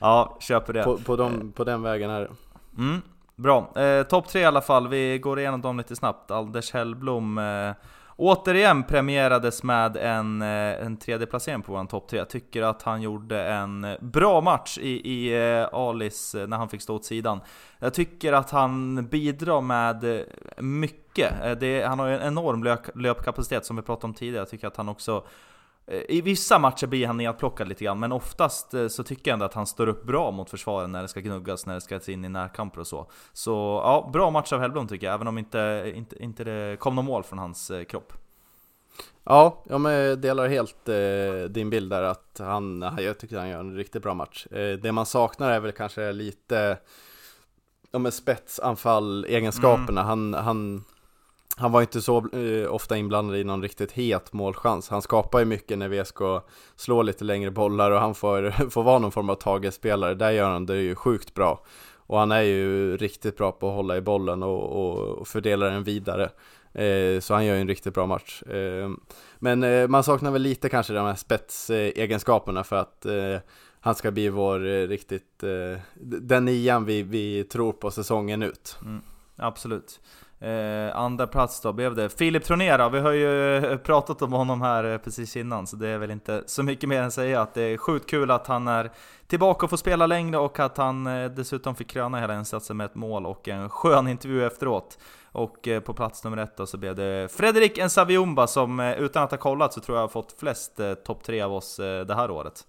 S1: Ja, köper det.
S2: På, på, de, på den vägen är det.
S1: Mm. Bra, eh, topp tre i alla fall, vi går igenom dem lite snabbt. Alders Hellblom eh, återigen premierades med en, eh, en tredje placering på vår topp tre. Jag tycker att han gjorde en eh, bra match i, i eh, Alis när han fick stå åt sidan. Jag tycker att han bidrar med mycket. Det, han har ju en enorm löp, löpkapacitet som vi pratade om tidigare. Jag tycker att han också i vissa matcher blir han nedplockad lite grann, men oftast eh, så tycker jag ändå att han står upp bra mot försvaren när det ska gnuggas, när det ska in i närkamper och så. Så ja, bra match av Hellblom tycker jag, även om inte, inte, inte det kom något mål från hans eh, kropp.
S2: Ja, jag delar helt eh, din bild där att han, jag tycker han gör en riktigt bra match. Eh, det man saknar är väl kanske lite, ja men spetsanfall egenskaperna. Mm. Han, han han var inte så eh, ofta inblandad i någon riktigt het målchans. Han skapar ju mycket när VSK slår lite längre bollar och han får, får vara någon form av tagespelare. Där gör han det ju sjukt bra. Och han är ju riktigt bra på att hålla i bollen och, och, och fördela den vidare. Eh, så han gör ju en riktigt bra match. Eh, men eh, man saknar väl lite kanske de här spetsegenskaperna för att eh, han ska bli vår eh, riktigt, eh, den nian vi, vi tror på säsongen ut.
S1: Mm, absolut. Eh, andra plats då blev det Filip Tronera, vi har ju eh, pratat om honom här eh, precis innan så det är väl inte så mycket mer än att säga att det är sjukt kul att han är tillbaka och får spela längre och att han eh, dessutom fick kröna hela insatsen med ett mål och en skön intervju efteråt. Och på plats nummer ett då så blev det Fredrik Nsaviumba som utan att ha kollat så tror jag har fått flest topp tre av oss det här året.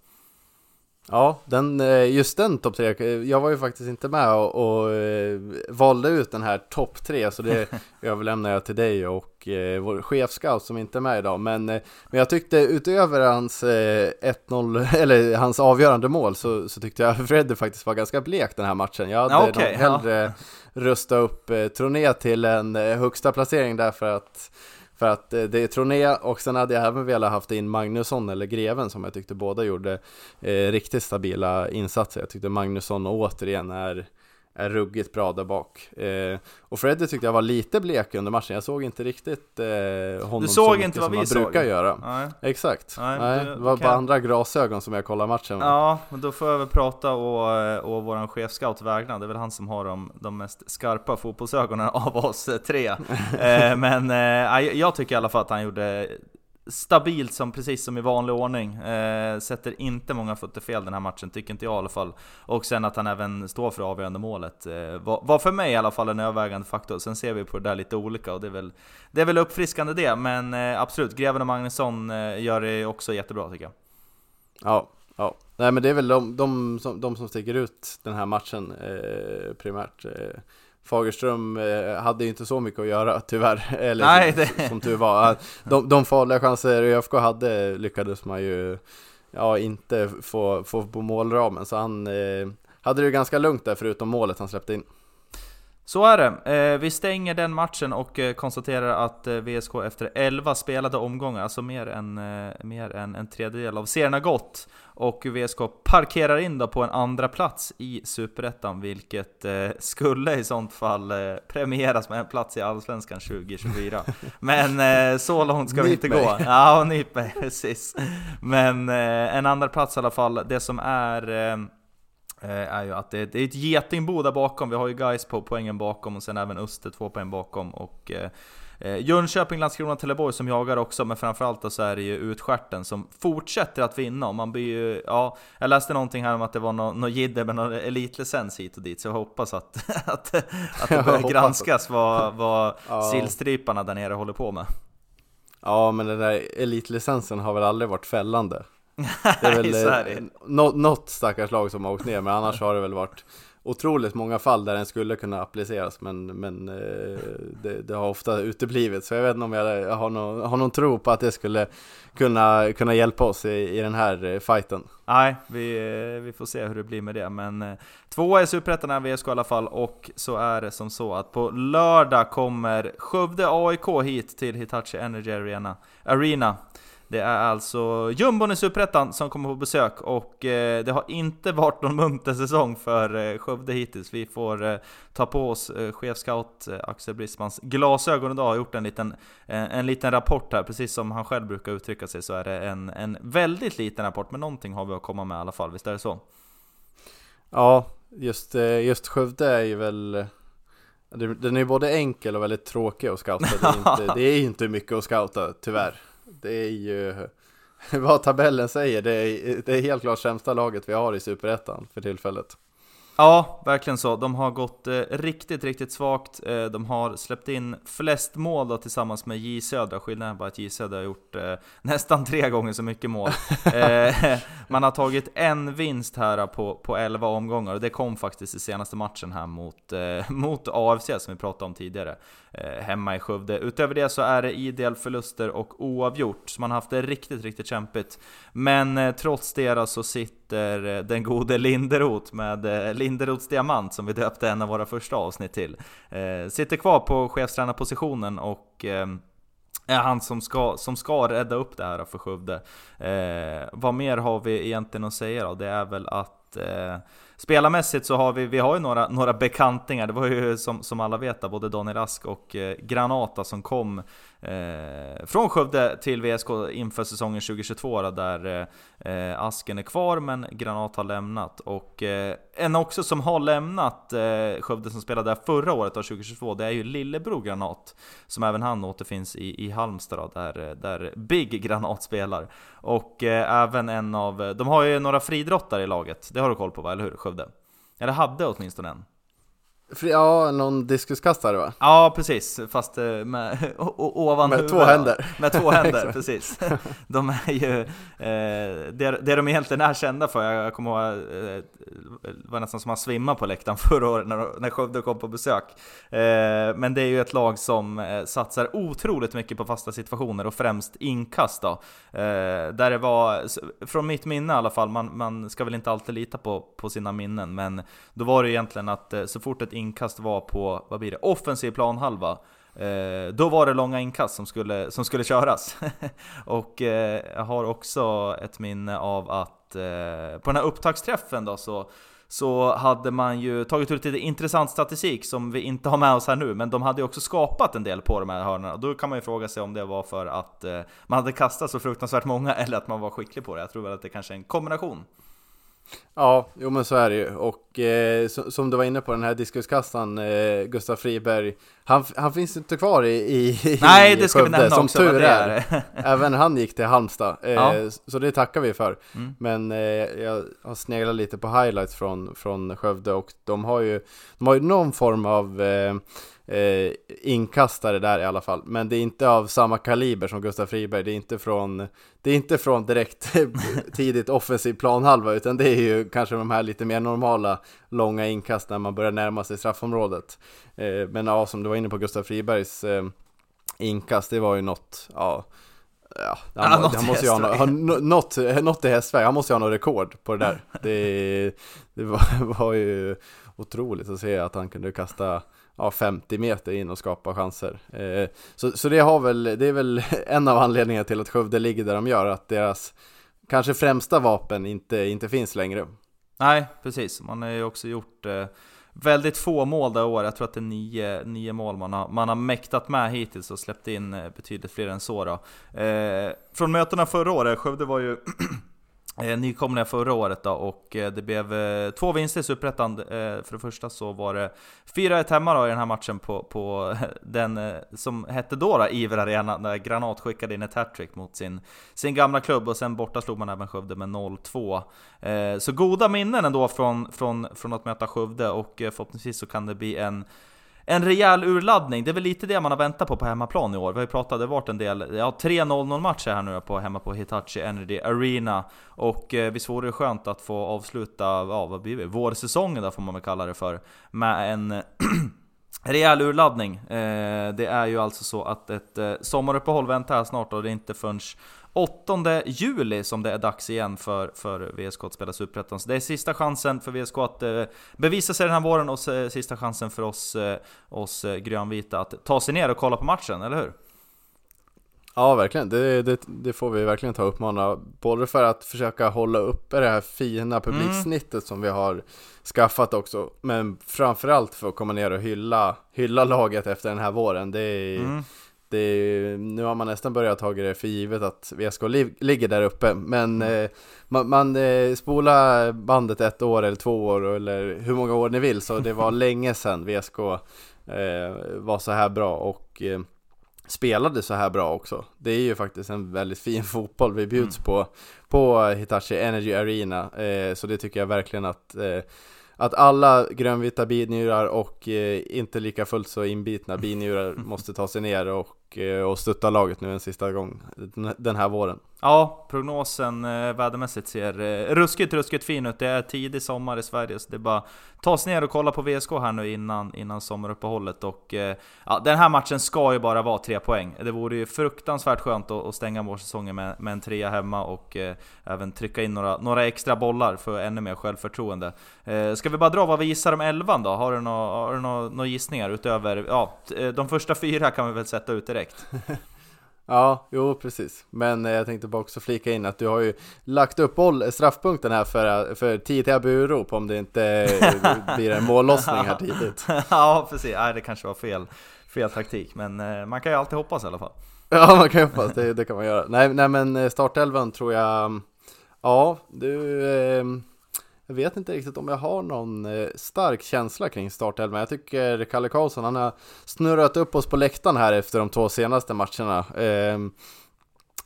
S2: Ja, den, eh, just den topp tre, jag var ju faktiskt inte med och, och eh, valde ut den här topp tre så det överlämnar jag till dig och eh, vår chefscout som inte är med idag. Men, men jag tyckte utöver hans 1-0, eller hans avgörande mål så, så tyckte jag Freddy faktiskt var ganska blek den här matchen. Jag hade okay, hellre ja. rösta upp Troné till en högsta placering därför att för att eh, det är Troné och sen hade jag även velat haft in Magnusson eller Greven som jag tyckte båda gjorde eh, riktigt stabila insatser. Jag tyckte Magnusson återigen är är ruggigt bra där bak. Eh, och Freddy tyckte jag var lite blek under matchen, jag såg inte riktigt eh, honom
S1: du såg så mycket inte vad
S2: som
S1: vi
S2: man
S1: såg.
S2: brukar göra. Nej. Exakt, Nej, Nej, det var bara andra glasögon som jag kollade matchen med.
S1: Ja, men då får jag väl prata och, och våran chefscout vägnar, det är väl han som har de, de mest skarpa fotbollsögonen av oss tre. eh, men eh, jag tycker i alla fall att han gjorde stabilt som precis som i vanlig ordning. Eh, sätter inte många fötter fel den här matchen, tycker inte jag i alla fall. Och sen att han även står för avgörande målet eh, var, var, för mig i alla fall en övervägande faktor. Sen ser vi på det där lite olika och det är väl, det är väl uppfriskande det. Men eh, absolut, Greven och Magnusson eh, gör det också jättebra tycker jag.
S2: Ja, ja. Nej men det är väl de, de, som, de som sticker ut den här matchen eh, primärt. Eh, Fagerström eh, hade ju inte så mycket att göra tyvärr, eller Nej, som, det... som tur var. De, de farliga chanser ÖFK hade lyckades man ju ja, inte få, få på målramen, så han eh, hade det ju ganska lugnt där förutom målet han släppte in.
S1: Så är det. Eh, vi stänger den matchen och eh, konstaterar att eh, VSK efter 11 spelade omgångar, alltså mer än, mer än en tredjedel av serien har gått. Och VSK parkerar in då på en andra plats i Superettan, vilket skulle i sånt fall premieras med en plats i Allsvenskan 2024. Men så långt ska vi inte mig. gå. Ja, nyp mig, precis. Men en andra plats i alla fall, det som är är ju att det, är ett getingbo där bakom. Vi har ju guys på poängen bakom och sen även Öster två poäng bakom. Och eh, eh, Jönköping, Landskrona, Trelleborg som jagar också, men framförallt så är det ju Utskärten som fortsätter att vinna. Och man blir ju, ja, jag läste någonting här om att det var något no jidder med någon elitlicens hit och dit, så jag hoppas att, att, att det börjar granskas vad, vad ja. sillstryparna där nere håller på med.
S2: Ja, men den där elitlicensen har väl aldrig varit fällande? Det är väl Nej, något, något stackars lag som har åkt ner, men annars har det väl varit otroligt många fall där den skulle kunna appliceras men, men eh, det, det, har ofta uteblivit. Så jag vet inte om jag har någon, har någon tro på att det skulle kunna, kunna hjälpa oss i, i den här eh, fighten.
S1: Nej, vi, eh, vi får se hur det blir med det men tvåa i Superettan är VSK i alla fall och så är det som så att på lördag kommer Skövde AIK hit till Hitachi Energy Arena, Arena det är alltså jumbon i Superettan som kommer på besök och eh, det har inte varit någon munter säsong för eh, Skövde hittills. Vi får eh, ta på oss eh, chefscout Axel Brismans glasögon idag och gjort en liten, en liten rapport här. Precis som han själv brukar uttrycka sig så är det en, en väldigt liten rapport, men någonting har vi att komma med i alla fall. Visst är det så?
S2: Ja, just, just Skövde är ju väl Den är ju både enkel och väldigt tråkig att scouta. Det är, inte, det är inte mycket att scouta, tyvärr. Det är ju vad tabellen säger. Det är, det är helt klart sämsta laget vi har i Superettan för tillfället.
S1: Ja, verkligen så. De har gått eh, riktigt, riktigt svagt. Eh, de har släppt in flest mål då, tillsammans med J Södra. Skillnaden är bara att J Södra har gjort eh, nästan tre gånger så mycket mål. eh, man har tagit en vinst här på, på 11 omgångar och det kom faktiskt i senaste matchen här mot, eh, mot AFC som vi pratade om tidigare. Eh, hemma i Skövde. Utöver det så är det idel förluster och oavgjort, så man har haft det riktigt, riktigt kämpigt. Men trots det så sitter sitter eh, den gode Linderoth med eh, Linderoths diamant som vi döpte en av våra första avsnitt till. Eh, sitter kvar på chefstränarpositionen och är han som ska, som ska rädda upp det här för Skövde. Vad mer har vi egentligen att säga då? Det är väl att Spelarmässigt så har vi, vi har ju några, några bekantingar, det var ju som, som alla vet både Daniel Ask och eh, Granata som kom eh, från Skövde till VSK inför säsongen 2022 då, där eh, Asken är kvar men Granat har lämnat. Och eh, en också som har lämnat eh, Skövde som spelade där förra året, då, 2022, det är ju Lillebror Granat. Som även han återfinns i, i Halmstad då, där, där Big Granat spelar. Och eh, även en av, de har ju några fridrottare i laget, det har du koll på va, eller hur? Skövde? Eller hade åtminstone en.
S2: Ja, någon diskuskastare va?
S1: Ja precis, fast eh, med, ovan
S2: Med två händer.
S1: Med två händer, precis. De är ju, eh, det, det de egentligen är kända för, jag kommer ihåg, eh, det var nästan som att svimma på läktaren förra året när, när Skövde kom på besök. Eh, men det är ju ett lag som eh, satsar otroligt mycket på fasta situationer och främst inkast då. Eh, där det var, från mitt minne i alla fall, man, man ska väl inte alltid lita på, på sina minnen, men då var det egentligen att eh, så fort ett inkast var på, vad blir det, offensiv planhalva, eh, då var det långa inkast som skulle, som skulle köras. och eh, jag har också ett minne av att eh, på den här upptaktsträffen då så så hade man ju tagit ut lite intressant statistik som vi inte har med oss här nu, men de hade ju också skapat en del på de här hörnorna. Då kan man ju fråga sig om det var för att eh, man hade kastat så fruktansvärt många eller att man var skicklig på det. Jag tror väl att det kanske är en kombination.
S2: Ja, jo men så är det ju. Och eh, som, som du var inne på, den här diskuskastan, eh, Gustav Friberg, han, han finns inte kvar i, i
S1: Nej,
S2: i
S1: det ska vi
S2: Skövde,
S1: nämna
S2: som
S1: också.
S2: tur
S1: det
S2: är. Även han gick till Halmstad, eh,
S1: Ja.
S2: så det tackar vi för.
S1: Mm.
S2: Men eh, jag har sneglat lite på highlights från, från Skövde och de har ju, de har ju någon form av eh, eh, inkastare där i alla fall. Men det är inte av samma kaliber som Gustav Friberg. Det är inte från, det är inte från direkt tidigt offensiv planhalva utan det är ju kanske de här lite mer normala långa inkast när man börjar närma sig straffområdet. Eh, men ja, som du var inne på Gustav Fribergs eh, inkast, det var ju något, ja Ja, han,
S1: Ja,
S2: han måste ju ha, ha nå- något, något i hästväg, han måste ju ha något rekord på det där Det, det var, var ju otroligt att se att han kunde kasta ja, 50 meter in och skapa chanser eh, så, så det har väl, det är väl en av anledningarna till att Skövde ligger där de gör, att deras kanske främsta vapen inte, inte finns längre
S1: Nej, precis. Man har ju också gjort eh, väldigt få mål det år. Jag tror att det är nio, nio mål man har, man har mäktat med hittills och släppt in eh, betydligt fler än så då. Eh, från mötena förra året, Skövde var ju Eh, nykomlingar förra året då och eh, det blev eh, två vinster i Superettan. Eh, för det första så var det 4-1 hemma då i den här matchen på, på den eh, som hette då, då Iver Arena, där Granat skickade in ett hattrick mot sin, sin gamla klubb och sen borta slog man även Skövde med 0-2. Eh, så goda minnen ändå från, från, från att möta Skövde och eh, förhoppningsvis så kan det bli en en rejäl urladdning, det är väl lite det man har väntat på på hemmaplan i år. Vi har ju pratat, det har varit en del, ja 3-0-0 matcher här nu på hemma på Hitachi Energy Arena. Och eh, visst vore det skönt att få avsluta, ja vad blir det, vårsäsongen där, får man väl kalla det för, med en Rejäl urladdning. Eh, det är ju alltså så att ett eh, sommaruppehåll väntar här snart och det är inte förrän 8 juli som det är dags igen för, för VSK att spela Superettan. Så det är sista chansen för VSK att eh, bevisa sig den här våren och sista chansen för oss, eh, oss eh, grönvita att ta sig ner och kolla på matchen, eller hur?
S2: Ja, verkligen. Det, det, det får vi verkligen ta och uppmana. Både för att försöka hålla uppe det här fina publiksnittet som vi har skaffat också. Men framförallt för att komma ner och hylla, hylla laget efter den här våren. Det är,
S1: Mm.
S2: Är, nu har man nästan börjat ta det för givet att VSK li, ligger där uppe. Men eh, man, man eh, spolar bandet ett år eller två år eller hur många år ni vill. Så det var länge sedan VSK eh, var så här bra och spelade så här bra också. Det är ju faktiskt en väldigt fin fotboll vi bjuds mm. på på Hitachi Energy Arena, så det tycker jag verkligen att att alla grönvita binjurar och eh, inte lika fullt så inbitna binjurar måste ta sig ner och, Eh, och stötta laget nu en sista gång den här våren.
S1: Ja, prognosen eh, vädermässigt ser eh, ruskigt, ruskigt fin ut. Det är tidig sommar i Sverige, så det är bara ta sig ner och kolla på VSK här nu innan, innan sommaruppehållet. Och, ja, den här matchen ska ju bara vara tre poäng. Det vore ju fruktansvärt skönt att, att stänga vårsäsongen med, med en trea hemma och eh, även trycka in några, några extra bollar för ännu mer självförtroende. Eh, ska vi bara dra vad vi gissar om elvan då? Har du några no, no, no gissningar utöver... Ja, de första fyra kan vi väl sätta ut direkt?
S2: Ja, jo precis. Men eh, jag tänkte bara också flika in att du har ju lagt upp boll, straffpunkten här för, för tidiga burop om det inte eh, blir en mållossning här tidigt.
S1: ja, precis. Nej, det kanske var fel, fel taktik, men eh, man kan ju alltid hoppas i alla fall.
S2: Ja, man kan ju hoppas. Det, det kan man göra. Nej, nej men startelvan tror jag... Ja, du... Eh, jag vet inte riktigt om jag har någon eh, stark känsla kring startelvan. Jag tycker Kalle Karlsson, han har snurrat upp oss på läktaren här efter de två senaste matcherna. Eh,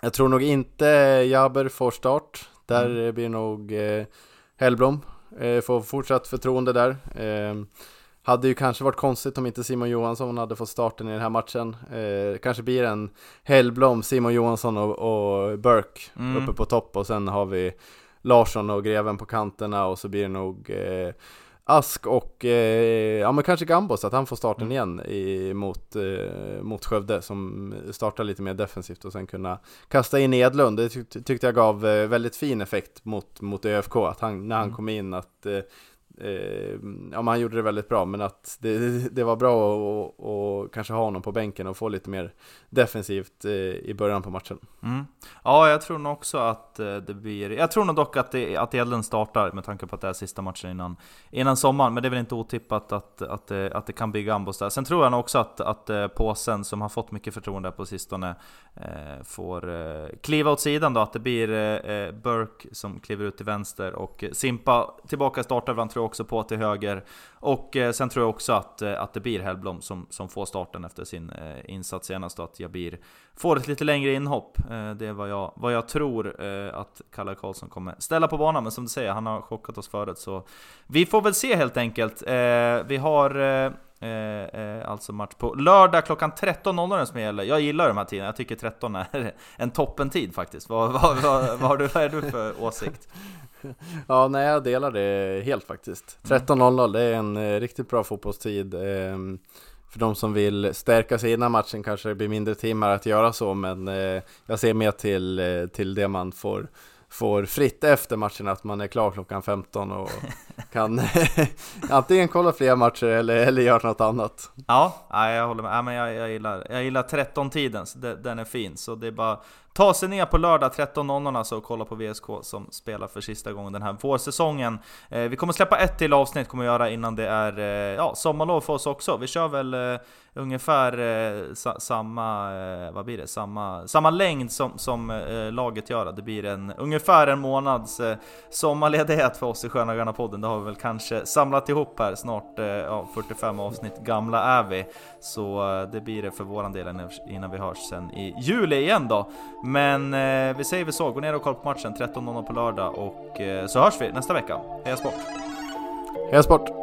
S2: jag tror nog inte Jaber får start. Där mm. blir nog eh, Hellblom eh, får fortsatt förtroende där. Eh, hade ju kanske varit konstigt om inte Simon Johansson hade fått starten i den här matchen. Eh, kanske blir en Hellblom, Simon Johansson och, och Burke mm. uppe på topp och sen har vi Larsson och Greven på kanterna och så blir det nog eh, Ask och eh, ja men kanske Gambos att han får starten mm. igen i, mot, eh, mot Skövde som startar lite mer defensivt och sen kunna kasta in Edlund. Det tyck, tyckte jag gav eh, väldigt fin effekt mot, mot ÖFK att han, när han mm. kom in att eh, eh, ja, han gjorde det väldigt bra, men att det, det var bra att och kanske ha honom på bänken och få lite mer defensivt eh, i början på matchen.
S1: Mm. Ja, jag tror nog också att eh, det blir... Jag tror nog dock att, det, att Edlund startar med tanke på att det är sista matchen innan, innan sommaren, men det är väl inte otippat att, att, det, att det kan bygga ambos där. Sen tror jag nog också att, att eh, påsen, som har fått mycket förtroende på sistone, eh, får eh, kliva åt sidan då, att det blir eh, eh Burke som kliver ut till vänster och Simpa tillbaka i startelvan tror jag också på till höger. Och eh, sen tror jag också att, eh, att det blir Hellblom som, som får starten efter sin eh, insats senast. Att Jabir får ett lite längre inhopp. Eh, det är vad jag, vad jag tror eh, att Kalle Karlsson kommer ställa på banan. Men som du säger, han har chockat oss förut. Så vi får väl se helt enkelt. Eh, vi har eh, eh, alltså match på lördag klockan 13.00 som gäller. Jag gillar de här tiderna, jag tycker 13 är en toppentid faktiskt. Vad, vad, vad, vad, vad är du för åsikt?
S2: ja, nej jag delar det helt faktiskt. 13.00 det är en eh, riktigt bra fotbollstid. Eh, för de som vill stärka sig innan matchen kanske det blir mindre timmar att göra så, men eh, jag ser mer till, eh, till det man får får fritt efter matchen att man är klar klockan 15 och kan antingen kolla fler matcher eller, eller göra något annat.
S1: Ja, jag håller med. Ja, men jag, jag gillar, jag gillar 13-tiden, den är fin. Så det är bara ta sig ner på lördag 13.00 alltså och kolla på VSK som spelar för sista gången den här vårsäsongen. Eh, vi kommer släppa ett till avsnitt, kommer vi göra innan det är eh, ja, sommarlov för oss också. Vi kör väl eh, ungefär eh, sa, samma, eh, vad blir det? Samma, samma längd som, som eh, laget gör. Det blir en, ungefär en månads sommarledighet för oss i Sköna Gröna podden. Det har vi väl kanske samlat ihop här snart, eh, ja, 45 avsnitt gamla är vi. Så eh, det blir det för våran del innan vi hörs sen i juli igen då. Men eh, vi säger vi så, gå ner och kolla på matchen 13.00 på lördag och så hörs vi nästa vecka. Heja Sport!
S2: Heja Sport!